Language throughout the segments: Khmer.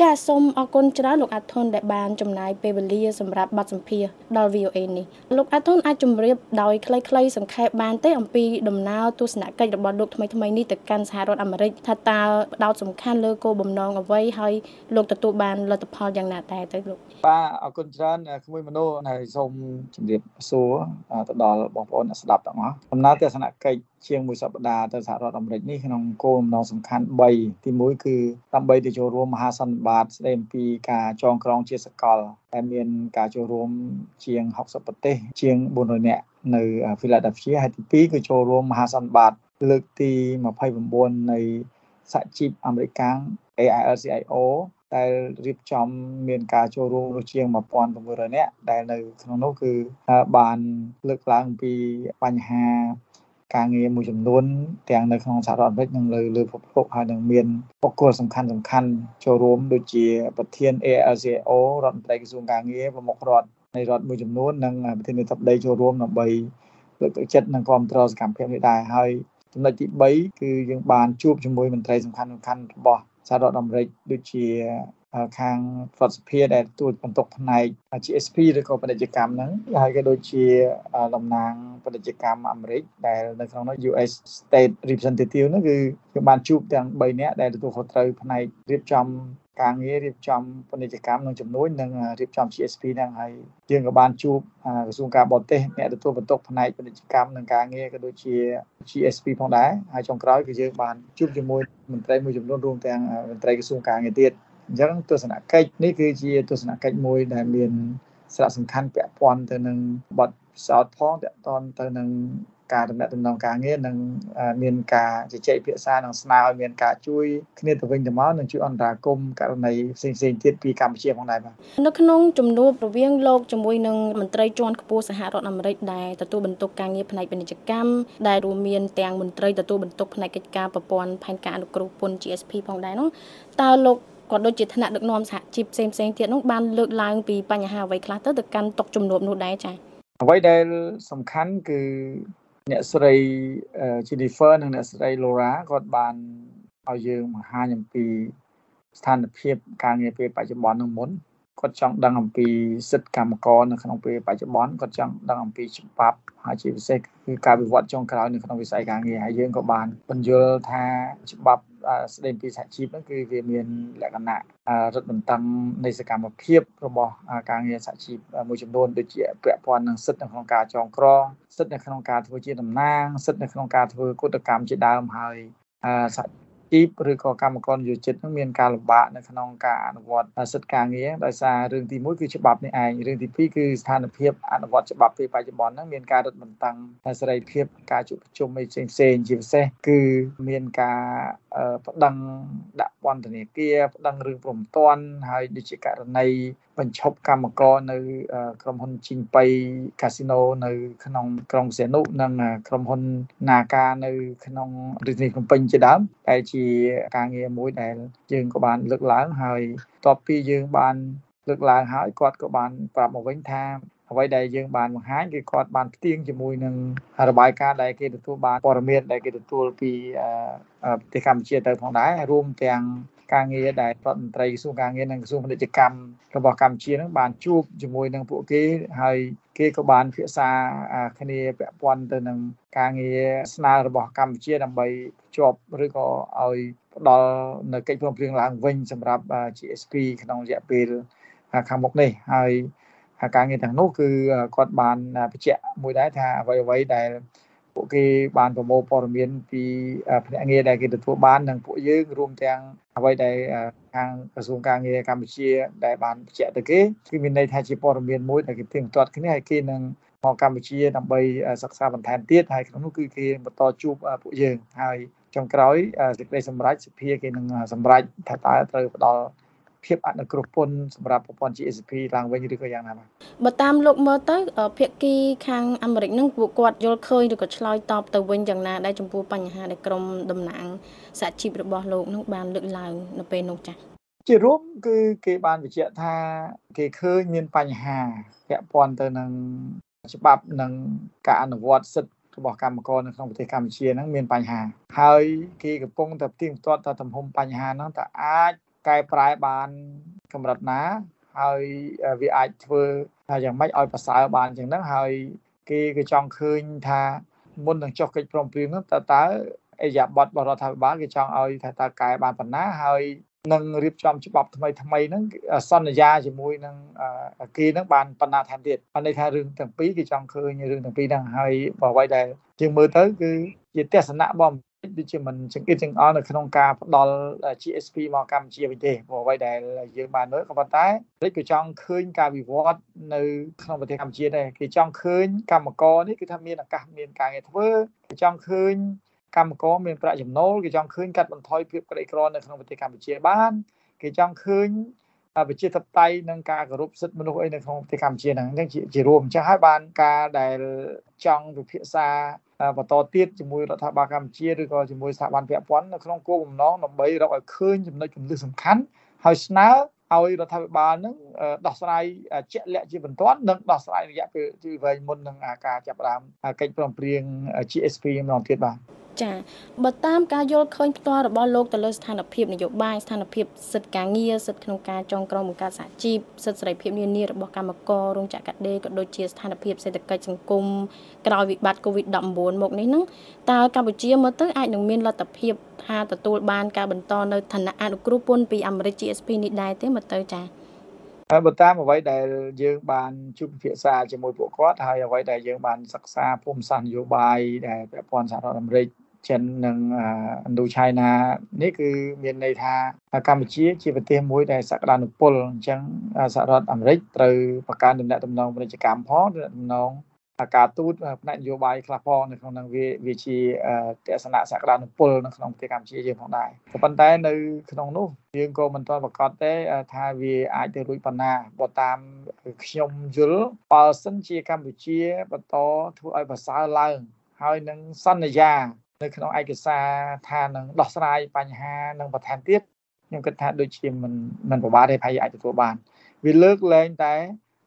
ចាសសូមអរគុណច្រើនលោកអាធុនដែលបានចំណាយពេលវេលាសម្រាប់បទសម្ភាសន៍ដល់ VOA នេះលោកអាធុនអាចជម្រាបដោយខ្លីៗសង្ខេបបានទេអំពីដំណើរទស្សនកិច្ចរបស់លោកថ្មីៗនេះទៅកាន់សហរដ្ឋអាមេរិកថាតើផ្ដោតសំខាន់លើគោលបំណងអ្វីហើយលោកទទួលបានលទ្ធផលយ៉ាងណាដែរទៅលោកបាទអរគុណច្រើនក្មួយមនុស្សហើយសូមជម្រាបសួរទៅដល់បងប្អូនអ្នកស្ដាប់ទាំងអស់ដំណើរទស្សនកិច្ចជាងមួយសប្តាហ៍ទៅសហរដ្ឋអាមេរិកនេះក្នុងគោលបំណងសំខាន់3ទី1គឺដើម្បីទៅចូលរួមមហាសន្និបាតស្ដីអំពីការចងក្រងជាសកលដែលមានការចូលរួមជាង60ប្រទេសជាង400នាក់នៅ Philadelphia ហើយទី2គឺចូលរួមមហាសន្និបាតលើកទី29នៃសហជីពអាមេរិក AILCIO ដែលរៀបចំមានការចូលរួមរជាង1900នាក់ដែលនៅក្នុងនោះគឺបានលើកឡើងពីបញ្ហា ការងារមួយចំនួនទាំងនៅក្នុងសហរដ្ឋអាមេរិកនិងលើលើពិភពលោកហើយនឹងមានបុគ្គលសំខាន់សំខាន់ចូលរួមដូចជាប្រធាន ALCO រដ្ឋមន្ត្រីក្រសួងការងារប្រមុខរដ្ឋនៃរដ្ឋមួយចំនួននិងប្រធានាធិបតីចូលរួមដើម្បីលើកទឹកចិត្តនិងគ្រប់គ្រងសកម្មភាពនេះដែរហើយចំណុចទី3គឺយើងបានជួបជាមួយមន្ត្រីសំខាន់សំខាន់របស់សហរដ្ឋអាមេរិកដូចជា ខាងរដ្ឋសភាដែលទទួលបន្ទុកផ្នែក GSP ឬក៏ពាណិជ្ជកម្មហ្នឹងហើយក៏ដូចជាតំណាងពាណិជ្ជកម្មអាមេរិកដែលនៅក្នុងនោះ US State Representative ហ្នឹងគឺយើងបានជួបទាំង3នាក់ដែលទទួលខុសត្រូវផ្នែករៀបចំការងាររៀបចំពាណិជ្ជកម្មនិងជំនួយនិងរៀបចំ GSP ហ្នឹងហើយយើងក៏បានជួបក្រសួងការបរទេសអ្នកទទួលបន្ទុកផ្នែកពាណិជ្ជកម្មនិងការងារក៏ដូចជា GSP ផងដែរហើយចុងក្រោយគឺយើងបានជួបជាមួយមន្ត្រីមួយចំនួនរួមទាំងមន្ត្រីក្រសួងការងារទៀត អញ្ចឹងទស្សនកិច្ចនេះគឺជាទស្សនកិច្ចមួយដែលមានសារៈសំខាន់ពាក់ព័ន្ធទៅនឹងបទពិសោធន៍ផងពាក់ព័ន្ធទៅនឹងការដំណាក់ដំណងការងារនិងមានការជជែកពិភាក្សានិងស្នើឲ្យមានការជួយគ្នាទៅវិញទៅមកនិងជួយអន្តរាគមន៍ករណីផ្សេងផ្សេងទៀតពីកម្ពុជាផងដែរបាទនៅក្នុងជំនួបរវាងលោកជាមួយនឹងមន្ត្រីជាន់ខ្ពស់សហរដ្ឋអាមេរិកដែលទទួលបន្ទុកការងារផ្នែកពាណិជ្ជកម្មដែលរួមមានទាំងមន្ត្រីទទួលបន្ទុកផ្នែកកិច្ចការប្រព័ន្ធផែនការអនុគ្រោះពន្ធ GSP ផងដែរនោះតើលោក ក៏ដូចជាថ្នាក់ដឹកនាំសហជីពផ្សេងផ្សេងទៀតនោះបានលើកឡើងពីបញ្ហាអ្វីខ្លះទៅទៅកាន់តុកជំនួបនោះដែរចា៎អ្វីដែលសំខាន់គឺអ្នកស្រី Jennifer និងអ្នកស្រី Laura គាត់បានឲ្យយើងបង្ហាញអំពីស្ថានភាពការងារពេលបច្ចុប្បន្ននឹងមុនគាត់ចង់ដឹងអំពីសិទ្ធិកម្មករនៅក្នុងពេលបច្ចុប្បន្នគាត់ចង់ដឹងអំពីច្បាប់ហើយជាពិសេសគឺការវិវត្តចុងក្រោយនៅក្នុងវិស័យការងារហើយយើងក៏បានបញ្យល់ថាច្បាប់ ស្ដីពីសហជីពហ្នឹងគឺវាមានលក្ខណៈរឹតបន្តឹងនៃសកម្មភាពរបស់ការងារសហជីពមួយចំនួនដូចជាពាក់ព័ន្ធនឹងសិទ្ធិនៅក្នុងការចងក្រងសិទ្ធិនៅក្នុងការធ្វើជាតំណាងសិទ្ធិនៅក្នុងការធ្វើកុតកម្មជាដើមហើយសហជីពឬក៏កម្មករនិយោជិតនឹងមានការលំបាកនៅក្នុងការអនុវត្តសិទ្ធិការងារដោយសាររឿងទី1គឺច្បាប់នេះឯងរឿងទី2គឺស្ថានភាពអនុវត្តច្បាប់ពេលបច្ចុប្បន្នហ្នឹងមានការរឹតបន្តឹងសេរីភាពការជួបប្រជុំអីផ្សេងផ្សេងជាពិសេសគឺមានការប្តឹងដាក់ពន្ធនាគារប្តឹងរឿងព្រមទាន់ហើយដូចជាករណីបញ្ឈប់កម្មករនៅក្រុមហ៊ុនជីងប៉ៃកាស៊ីណូនៅក្នុងក្រុងសៀនុនិងក្រុមហ៊ុននាការនៅក្នុងរាជធានីភ្នំពេញជាដើមដែលជាការងារមួយដែលយើងក៏បានលើកឡើងហើយតបពីយើងបានលើកឡើងហើយគាត់ក៏បានប្រាប់មកវិញថា អ្វីដែលយើងបានបង្ហាញគឺគាត់បានផ្ទៀងជាមួយនឹងរបាយការណ៍ដែលគេទទួលបានព័ត៌មានដែលគេទទួលពីប្រទេសកម្ពុជាទៅផងដែររួមទាំងការងារដែលរដ្ឋមន្ត្រីក្រសួងការងារនិងក្រសួងពាណិជ្ជកម្មរបស់កម្ពុជានឹងបានជួបជាមួយនឹងពួកគេហើយគេក៏បានពិភាក្សាគ្នាពាក់ព័ន្ធទៅនឹងការងារស្នើរបស់កម្ពុជាដើម្បីភ្ជាប់ឬក៏ឲ្យផ្ដល់នៅកិច្ចព្រមព្រៀងឡើងវិញសម្រាប់ GSP ក្នុងរយៈពេលខាងមុខនេះហើយ ការងារទាំងនោះគឺគាត់បានបញ្ជាក់មួយដែរថាអ្វីអ្វីដែលពួកគេបានប្រមូលព័ត៌មានពីភ្នាក់ងារដែលគេទទួលបាននិងពួកយើងរួមទាំងអ្វីដែលខាងក្រសួងការងារកម្ពុជាដែលបានបញ្ជាក់ទៅគេគឺមានន័យថាជាព័ត៌មានមួយដែលគេទៀងទាត់គ្នាហើយគេនឹងមកកម្ពុជាដើម្បីសិក្សាបន្ថែមទៀតហើយក្នុងនោះគឺគេបន្តជួបពួកយើងហើយចុងក្រោយសេចក្តីសម្រេចសភាគេនឹងសម្រេចថាតើត្រូវផ្ដល់ ភាពអនុគ្រោះពន្ធសម្រាប់ប្រព័ន្ធ GSP ឡើងវិញឬក៏យ៉ាងណាបាទបើតាមលោកមើលទៅភាគីខាងអាមេរិកនឹងពួកគាត់យល់ឃើញឬក៏ឆ្លើយតបទៅវិញយ៉ាងណាដែរចំពោះបញ្ហាដែលក្រមតំណាងសហជីពរបស់លោកនឹងបានលើកឡើងនៅពេលនោះចា៎ជារួមគឺគេបានបញ្ជាក់ថាគេឃើញមានបញ្ហាពាក់ព័ន្ធទៅនឹងច្បាប់និងការអនុវត្តសិទ្ធិរបស់កម្មករនៅក្នុងប្រទេសកម្ពុជាហ្នឹងមានបញ្ហា ហើយគេកំពុងតែផ្ទៀងផ្ទាត់ថាទំហំបញ្ហាហ្នឹងតើអាច កែប្រែបានកម្រិតណាហើយវាអាចធ្វើថាយ៉ាងម៉េចឲ្យប្រសើរបានចឹងហ្នឹងហើយគេក៏ចង់ឃើញថាមុននឹងចុះកិច្ចព្រមព្រៀងហ្នឹងតើតើអេយ៉ាបតបរដ្ឋាភិបាលគេចង់ឲ្យថាតើកែបានប៉ុណ្ណាហើយនឹងរៀបចំច្បាប់ថ្មីថ្មីហ្នឹងសន្យាជាមួយនឹងគេហ្នឹងបានបណ្ណាថែមទៀតបានន័យថារឿងទាំងពីរគេចង់ឃើញរឿងទាំងពីរហ្នឹងហើយអ្វីដែលយើងមើលទៅគឺជាទស្សនៈរបស់ ដូចជាមិនចង្អៀតចង្អល់នៅក្នុងការផ្ដល់ GSP មកកម្ពុជាវិញទេព្រោះអ្វីដែលយើងបានមើលក៏ប៉ុន្តែរិចក៏ចង់ឃើញការវិវត្តនៅក្នុងប្រទេសកម្ពុជាដែរគេចង់ឃើញកម្មករនេះគឺថាមានឱកាសមានការងារធ្វើគេចង់ឃើញកម្មករមានប្រាក់ចំណូលគេចង់ឃើញកាត់បន្ថយភាពក្រីក្រនៅក្នុងប្រទេសកម្ពុជាបានគេចង់ឃើញប្រជាធិបតេយ្យនិងការគោរពសិទ្ធិមនុស្សអីនៅក្នុងប្រទេសកម្ពុជាហ្នឹងអញ្ចឹងជារួមអញ្ចឹងហើយបានការដែលចង់ពិភាក្សា បន្តទៀតជាមួយរដ្ឋាភិបាលកម្ពុជាឬក៏ជាមួយស្ថាប័នពាក់ព័ន្ធនៅក្នុងគោលបំណងដើម្បីរកឲ្យឃើញចំណុចគន្លឹះសំខាន់ហើយស្នើឲ្យរដ្ឋាភិបាលនឹងដោះស្រាយជាក់លាក់ជាបន្ទាន់និងដោះស្រាយរយៈពេលទីវែងមុននឹងការចាប់ផ្ដើមកិច្ចព្រមព្រៀង GSP ម្ដងទៀតបាទ ចាបើតាមការយល់ឃើញផ្ទាល់របស់លោកទៅលើស្ថានភាពនយោបាយស្ថានភាពសិទ្ធិការងារសិទ្ធិក្នុងការចងក្រងបង្កើតសហជីពសិទ្ធិសេរីភាពនានារបស់កម្មកររោងចក្រកាដេក៏ដូចជាស្ថានភាពសេដ្ឋកិច្ចសង្គមក្រោយវិបត្តិ COVID-19 មកនេះនឹងតើកម្ពុជាមើលទៅអាចនឹងមានលទ្ធភាពថាទទួលបានការបន្តនៅឋានៈអនុគ្រោះពន្ធពីអាមេរិក GSP នេះដែរទេមើលទៅចា៎ហើយបើតាមអ្វីដែលយើងបានជួបពិភាក្សាជាមួយពួកគាត់ហើយអ្វីដែលយើងបានសិក្សាភូមិសាស្ត្រនយោបាយដែលពាក់ព័ន្ធសហរដ្ឋអាមេរិក ចិននិងឥណ្ឌូឆៃណានេះគឺមានន័យថាកម្ពុជាជាប្រទេសមួយដែលសក្តានុពលអញ្ចឹងសហរដ្ឋអាមេរិកត្រូវបង្កើនដំណាក់ដំណងពាណិជ្ជកម្មផងដំណងការទូតផ្នែកនយោបាយខ្លះផងនៅក្នុងនឹងវាវាជាទស្សនៈសក្តានុពលនៅក្នុងប្រទេសកម្ពុជាយើងផងដែរក៏ប៉ុន្តែនៅក្នុងនោះយើងក៏មិនទាន់ប្រកាសទេថាវាអាចទៅរួចប៉ុណ្ណាបើតាមខ្ញុំយល់បើសិនជាកម្ពុជាបន្តធ្វើឲ្យប្រសើរឡើងហើយនឹងសន្យា នៅក្នុងឯកសារថានឹងដោះស្រាយបញ្ហានឹងបន្ថែមទៀតខ្ញុំគិតថាដូចជាមិនមិនពិបាកទេប្រហែលអាចទទួលបានវាលើកលែងតែ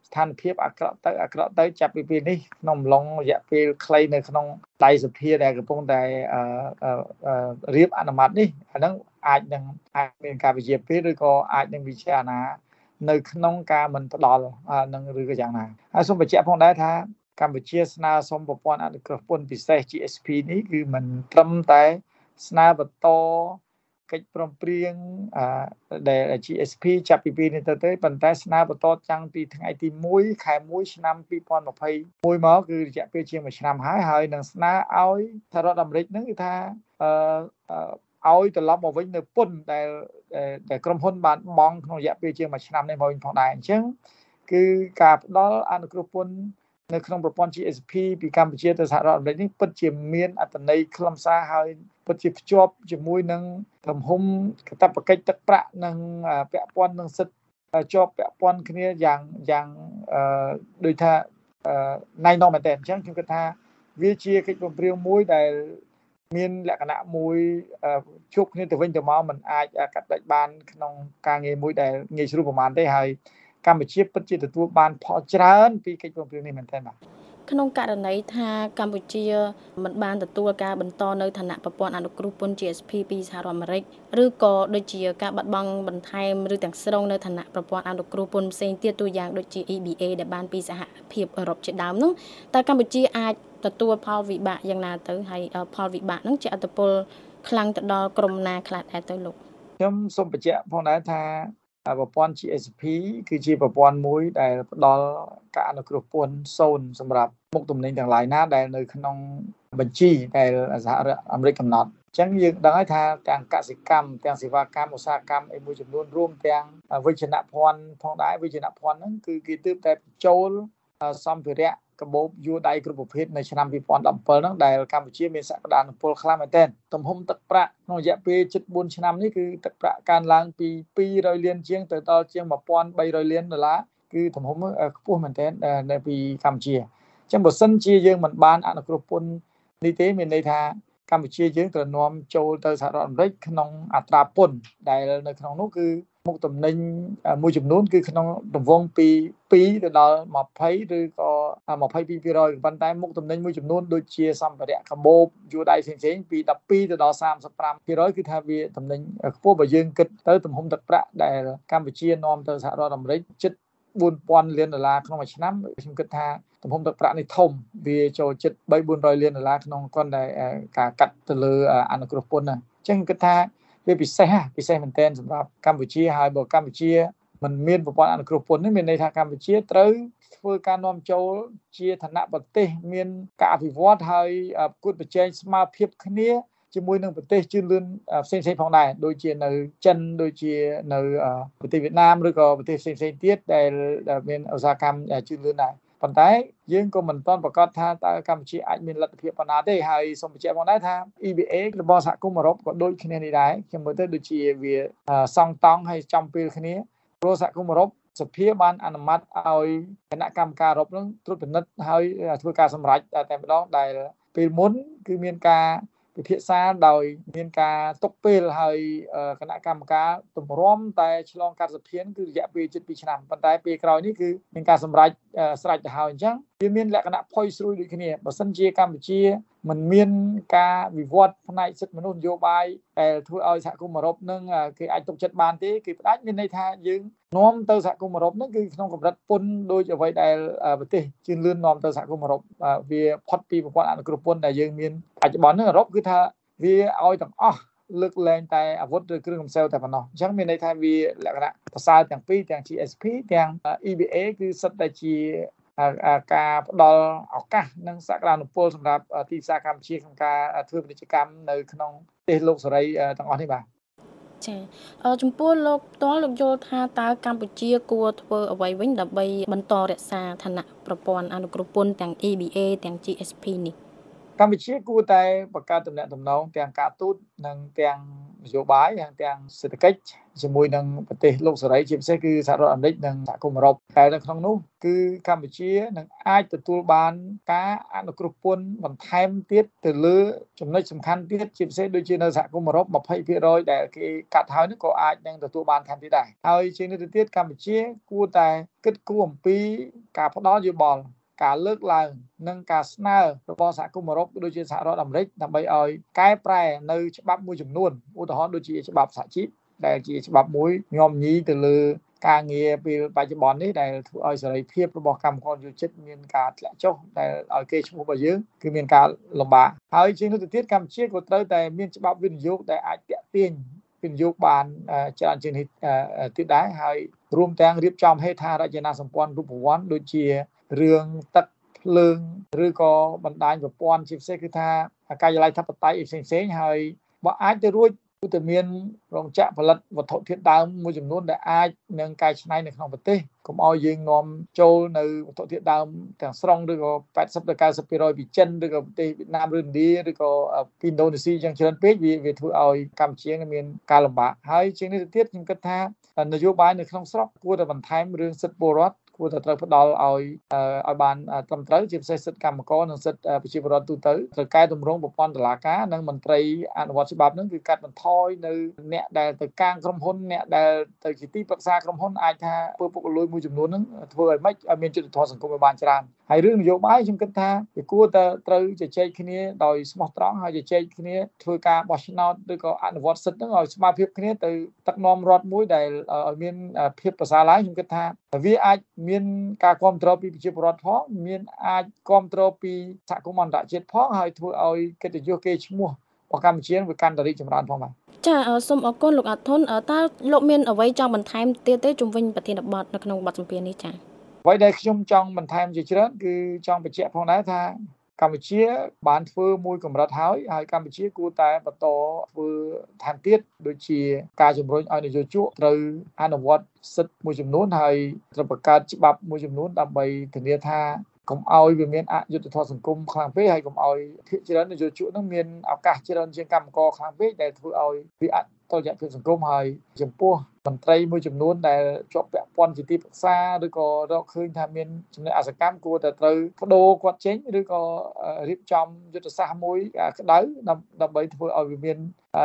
ស្ថានភាពអាក្រក់ទៅអាក្រក់ទៅចាប់ពីពេលនេះក្នុងអំឡុងរយៈពេលខ្លីនៅក្នុងដៃសភាដែលកំពុងតែរៀបអនុម័តនេះអាហ្នឹងអាចនឹងអាចមានការវិជាពេលឬក៏អាចនឹងវិចារណានៅក្នុងការមិនផ្ដល់នឹងឬក៏យ៉ាងណាហើយសូមបញ្ជាក់ផងដែរថា កម្ពុជាស្នើសុំប្រព័ន្ធអនុគ្រោះពន្ធពិសេស GSP នេះគឺមិនត្រឹមតែស្នើបន្តកិច្ចព្រមព្រៀងដែល GSP ចាប់ពីពេលនេះទៅទេប៉ុន្តែស្នើបន្តចាំងពីថ្ងៃទី1ខែ1ឆ្នាំ2021មកគឺរយៈពេលជាង1ឆ្នាំហើយហើយនឹងស្នើឲ្យសហរដ្ឋអាមេរិកហ្នឹងគឺថាអឺឲ្យត្រឡប់មកវិញនៅពន្ធដែលដែលក្រុមហ៊ុនបានបង់ក្នុងរយៈពេលជាង1ឆ្នាំនេះមកវិញផងដែរអញ្ចឹងគឺការផ្ដល់អនុគ្រោះពន្ធ នៅក្នុងប្រព័ន្ធ GSP ពីកម្ពុជាទៅសហរដ្ឋអាមេរិកនេះពិតជាមានអត្តន័យខ្លឹមសារហើយពិតជាភ្ជាប់ជាមួយនឹងទំហំកតបកិច្ចទឹកប្រាក់និងពាក់ព័ន្ធនឹងសិទ្ធិជាប់ពាក់ព័ន្ធគ្នាយ៉ាងយ៉ាងដូចថាណៃណមែនតើអញ្ចឹងខ្ញុំគិតថាវាជាកិច្ចព្រមព្រៀងមួយដែលមានលក្ខណៈមួយជួបគ្នាទៅវិញទៅមកมันអាចកាត់ដាច់បានក្នុងការងារមួយដែលងាយស្រួលប្រហែលទេហើយ កម្ពុជាពិតជាទទួលបានផលច្រើនពីកិច្ចព្រមព្រៀងនេះមែនទែនបាទក្នុងករណីថាកម្ពុជាមិនបានទទួលការបន្តនៅឋានៈប្រព័ន្ធអនុគ្រោះពន្ធ GSP ពីសហរដ្ឋអាមេរិកឬក៏ដូចជាការបាត់បង់បន្ថែមឬទាំងស្រុងនៅឋានៈប្រព័ន្ធអនុគ្រោះពន្ធផ្សេងទៀតទូយ៉ាងដូចជា EBA ដែលបានពីសហភាពអឺរ៉ុបជាដើមនោះតើកម្ពុជាអាចទទួលផលវិបាកយ៉ាងណាទៅហើយផលវិបាកហ្នឹងជាអត្តពលខ្លាំងទៅដល់ក្រុមណាខ្លះដែរទៅលោកខ្ញុំសូមបញ្ជាក់ផងដែរថា ប្រព័ន្ធ GSP គឺជាប្រព័ន្ធមួយដែលផ្ដល់ការអនុគ្រោះពន្ធសូន្យសម្រាប់មុខទំនិញទាំងឡាយណាដែលនៅក្នុងបញ្ជីដែលសហរដ្ឋអាមេរិកកំណត់អញ្ចឹងយើងដឹងហើយថាទាំងកសិកម្មទាំងសេវាកម្មឧស្សាហកម្មអីមួយចំនួនរួមទាំងវិជ្ជាភ័ណ្ឌផងដែរវិជ្ជាភ័ណ្ឌហ្នឹងគឺគេទើបតែបញ្ចូលសម្ភារៈ កាបូបយួរដៃគ្រប់ប្រភេទនៅឆ្នាំ2017ហ្នឹងដែលកម្ពុជាមានសក្តានុពលខ្លាំងមែនទែនទំហំទឹកប្រាក់ក្នុងរយៈពេល74ឆ្នាំនេះគឺទឹកប្រាក់កើនឡើងពី200លានជាងទៅដល់ជាង1300លានដុល្លារគឺទំហំខ្ពស់មែនទែននៅពីកម្ពុជាអញ្ចឹងបើសិនជាយើងមិនបានអនុគ្រោះពន្ធនេះទេមានន័យថាកម្ពុជាយើងត្រូវនាំចូលទៅសហរដ្ឋអាមេរិកក្នុងអត្រាពន្ធដែលនៅក្នុងនោះគឺ មុខតំណែងមួយចំនួនគឺក្នុងរង្វង់ពី2ទៅដល់20ឬក៏22%ប៉ុន្តែមុខតំណែងមួយចំនួនដូចជាសម្ភារៈកាបូបយួរដៃផ្សេងៗពី12ទៅដល់35%គឺថាវាតំណែងខ្ពស់បើយើងគិតទៅទំហំទឹកប្រាក់ដែលកម្ពុជានាំទៅសហរដ្ឋអាមេរិកជិត4000លានដុល្លារក្នុងមួយឆ្នាំខ្ញុំគិតថាទំហំទឹកប្រាក់នេះធំវាចូលជិត3 400លានដុល្លារក្នុងគ្រាន់តែការកាត់ទៅលើអនុគ្រោះពន្ធណាអញ្ចឹងគិតថា វាពិសេសពិសេសមែនទែនសម្រាប់កម្ពុជាហើយបើកម្ពុជាมันមានប្រព័ន្ធអនុគ្រោះពន្ធនេះមានន័យថាកម្ពុជាត្រូវធ្វើការនាំចូលជាឋានៈប្រទេស មានការអភិវឌ្ឍហើយប្រកួតប្រជែងស្មើភាពគ្នាជាមួយនឹងប្រទេសជឿនលឿនផ្សេងៗផងដែរដូចជានៅចិនដូចជានៅប្រទេសវៀតណាមឬក៏ប្រទេសផ្សេងៗទៀតដែលមានឧស្សាហកម្មជឿនលឿនដែរ ប៉ុន្តែយើងក៏មិនទាន់ប្រកាសថាតើកម្ពុជាអាចមានលទ្ធភាពប៉ុណ្ណាទេហើយសូមបញ្ជាក់ផងដែរថា EBA របស់សហគមន៍អឺរ៉ុបក៏ដូចគ្នានេះដែរខ្ញុំមើលទៅដូចជាវាសង់តង់ហើយចំពេលគ្នាព្រោះសហគមន៍អឺរ៉ុបសភាបានអនុម័តឲ្យគណៈកម្មការអឺរ៉ុបនឹងត្រួតពិនិត្យហើយធ្វើការសម្រេចតែម្ដងដែលពេលមុនគឺមានការ ពិភាក្សាដោយមានការຕົកពេលហើយគណៈកម្មការទម្រាំតែឆ្លងកាត់សភានគឺរយៈពេលជិត2ឆ្នាំប៉ុន្តែពេលក្រោយនេះគឺមានការសម្រេចស្រេចទៅហើយអញ្ចឹង វាមានលក្ខណៈផុយស្រួយដូចគ្នាបើសិនជាកម្ពុជាมันមានការវិវត្តផ្នែកសិទ្ធិមនុស្សនយោបាយដែលធ្វើឲ្យសហគមន៍អឺរ៉ុបនឹងគេអាចទុកចិត្តបានទេគឺផ្ដាច់មានន័យថាយើងនាំទៅសហគមន៍អឺរ៉ុបនឹងគឺក្នុងកម្រិតពន្ធដូចអ្វីដែលប្រទេសជឿនលឿននាំទៅសហគមន៍អឺរ៉ុបវាផុតពីប្រព័ន្ធអនុគ្រោះពន្ធដែលយើងមានបច្ចុប្បន្ននឹងអឺរ៉ុបគឺថាវាឲ្យទាំងអស់លើកលែងតែអាវុធឬគ្រឿងកំសែវតែប៉ុណ្ណោះអញ្ចឹងមានន័យថាវាលក្ខណៈប្រសើរទាំងពីរទាំង GSP ទាំង EBA គឺសិតតែជា ការផ្ដល់ឱកាសនិងសក្តានុពលសម្រាប់ទីផ្សារកម្ពុជាក្នុងការធ្វើពាណិជ្ជកម្មនៅក្នុងប្រទេសលោកសេរីទាំងអស់នេះបាទចាចំពោះលោកតលលោកយល់ថាតើកម្ពុជា គួរធ្វើអ្វីវិញដើម្បីបន្តរក្សាឋានៈប្រព័ន្ធអនុគ្រោះពន្ធទាំង EBA ទាំង GSP នេះកម្ពុជាគួរតែបង្កើតទំនាក់ទំនងទាំងការទូតនិងទាំង នយោបាយនិងទាំងសេដ្ឋកិច្ចជាមួយនឹងប្រទេសលោកសេរីជាពិសេសគឺសហរដ្ឋអាមេរិកនិងសហគមន៍អឺរ៉ុបតែនៅក្នុងនោះគឺកម្ពុជានឹងអាចទទួលបានការអនុគ្រោះពន្ធបន្ថែមទៀតទៅលើចំណុចសំខាន់ទៀតជាពិសេសដូចជានៅសហគមន៍អឺរ៉ុប20%ដែលគេកាត់ហើយនោះក៏អាចនឹងទទួលបានថែមទៀតដែរហើយជាងនេះទៅទៀតកម្ពុជាគួរតែគិតគូរអំពីការផ្ដល់យោបល់ ការលើកឡើង និងការស្នើរបស់សហគមន៍អឺរ៉ុបដូចជាសហរដ្ឋអាមេរិកដើម្បីឲ្យកែប្រែនៅច្បាប់មួយចំនួនឧទាហរណ៍ដូចជាច្បាប់សហជីពដែលជាច្បាប់មួយញោមញីទៅលើការងារពេលបច្ចុប្បន្ននេះដែលធ្វើឲ្យសេរីភាពរបស់កម្មករយុជិតមានការធ្លាក់ចុះដែលឲ្យគេឈ្មោះរបស់យើងគឺមានការលំបាកហើយជាងនោះទៅទៀតកម្ពុជាក៏ត្រូវតែមានច្បាប់វិនិយោគដែលអាចតាក់ទាញវិនិយោគបានច្រើនជាងនេះទៀតដែរហើយរួមទាំងរៀបចំហេដ្ឋារចនាសម្ព័ន្ធរូបវ័ន្តដូចជា រឿងទឹកភ្លើងឬក៏បណ្ដាញប្រព័ន្ធជាពិសេសគឺថាកាយឡ័យធិបតេយ្យផ្សេងផ្សេងហើយបើអាចទៅរួចគឺតែមានរោងចក្រផលិតវត្ថុធាតុដើមមួយចំនួនដែលអាចនឹងកែច្នៃនៅក្នុងប្រទេសកុំឲ្យយើងនាំចូលនៅវត្ថុធាតុដើមទាំងស្រុងឬក៏80ទៅ90%ពីចិនឬក៏ប្រទេសវៀតណាមឬឥណ្ឌាឬក៏ពីឥណ្ឌូនេស៊ីយ៉ាងច្រើនពេកវាវាធ្វើឲ្យកម្ពុជាមានការលំបាកហើយជាងនេះទៅទៀតខ្ញុំគិតថានយោបាយនៅក្នុងស្រុកគួរតែបន្ថែមរឿងសិទ្ធិពលរដ្ឋ គួរតែត្រូវផ្ដល់ឲ្យឲ្យបានត្រឹមត្រូវជាពិសេសសិទ្ធិកម្មករនិងសិទ្ធិប្រជាពលរដ្ឋទូទៅត្រូវកែតម្រង់ប្រព័ន្ធតុលាការនិងមន្ត្រីអនុវត្តច្បាប់នឹងគឺកាត់បន្ថយនៅអ្នកដែលទៅកាងក្រុមហ៊ុនអ្នកដែលទៅជាទីប្រឹក្សាក្រុមហ៊ុនអាចថាធ្វើពុករលួយមួយចំនួនហ្នឹងធ្វើឲ្យម៉េចឲ្យមានយុត្តិធម៌សង្គមឲ្យបានច្រើនហើយរឿងនយោបាយខ្ញុំគិតថាវាគួរតែត្រូវជជែកគ្នាដោយស្មោះត្រង់ហើយជជែកគ្នាធ្វើការបោះឆ្នោតឬក៏អនុវត្តសិទ្ធិហ្នឹងឲ្យស្មើភាពគ្នាទៅទឹកនាំរដ្ឋមួយដែលឲ្យមានភាពប្រសើរឡើងខ្ញុំគិតថា វាអាចមានការគ្រប់គ្រងពីប្រជាពលរដ្ឋផងមានអាចគ្រប់គ្រងពីសហគមន៍អន្តរជាតិផងហើយធ្វើឲ្យកិត្តិយសគេឈ្មោះរបស់កម្ពុជាវាកាន់តែរីកចម្រើនផងបាទចាសូមអរគុណលោកអាធុនតើលោកមានអ្វីចង់បន្ថែមទៀតទេជំវិញប្រធានបទនៅក្នុងបទសម្ភាសន៍នេះចាអ្វីដែលខ្ញុំចង់បន្ថែមជាច្រើនគឺចង់បញ្ជាក់ផងដែរថា កម្ពុជា បានធ្វើមួយកម្រិតហើយហើយកម្ពុជាគួរតែបន្តធ្វើថែមទៀតដូចជា ការជំរុញឲ្យនយោជកត្រូវអនុវត្តសិទ្ធិមួយចំនួនហើយត្រូវបង្កើតច្បាប់មួយចំនួនដើម្បីធានាថាកុំឲ្យវាមានអយុត្តិធម៌សង្គមខ្លាំងពេកហើយកុំឲ្យភាគច្រើននយោជកនឹងមានឱកាសច្រើនជាងកម្មករខ្លាំងពេកដែលធ្វើឲ្យវា តុល្យភាពសង្គមហើយចំពោះមន្ត្រីមួយចំនួនដែលជាប់ពាក់ព័ន្ធជាទីប្រឹក្សាឬក៏រកឃើញថាមានចំណុចអសកម្មគួរតែត្រូវបដូរគាត់ចេញឬក៏រៀបចំយុទ្ធសាស្ត្រមួយក្តៅដើម្បីធ្វើឲ្យវាមាន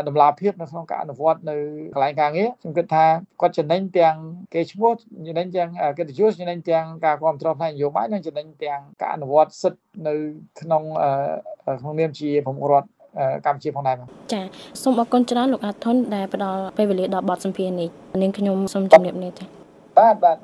តម្លាភាពនៅក្នុងការអនុវត្តនៅកន្លែងការងារខ្ញុំគិតថាគាត់ចំណេញទាំងគេឈ្មោះចំណេញទាំងកិត្តិយសចំណេញទាំងការគ្រប់គ្រងផ្នែកនយោបាយនិងចំណេញទាំងការអនុវត្តសិទ្ធិនៅក្នុងក្នុងនាមជាប្រមុខរដ្ឋ កម្ពុជាផងដែរចាសូមអរគុណច្រើនលោកអាថុនដែលផ្ដល់ពេលវេលាដល់បទសម្ភាសន៍នេះនាងខ្ញុំសូមជម្រាបលាចាបាទបាទ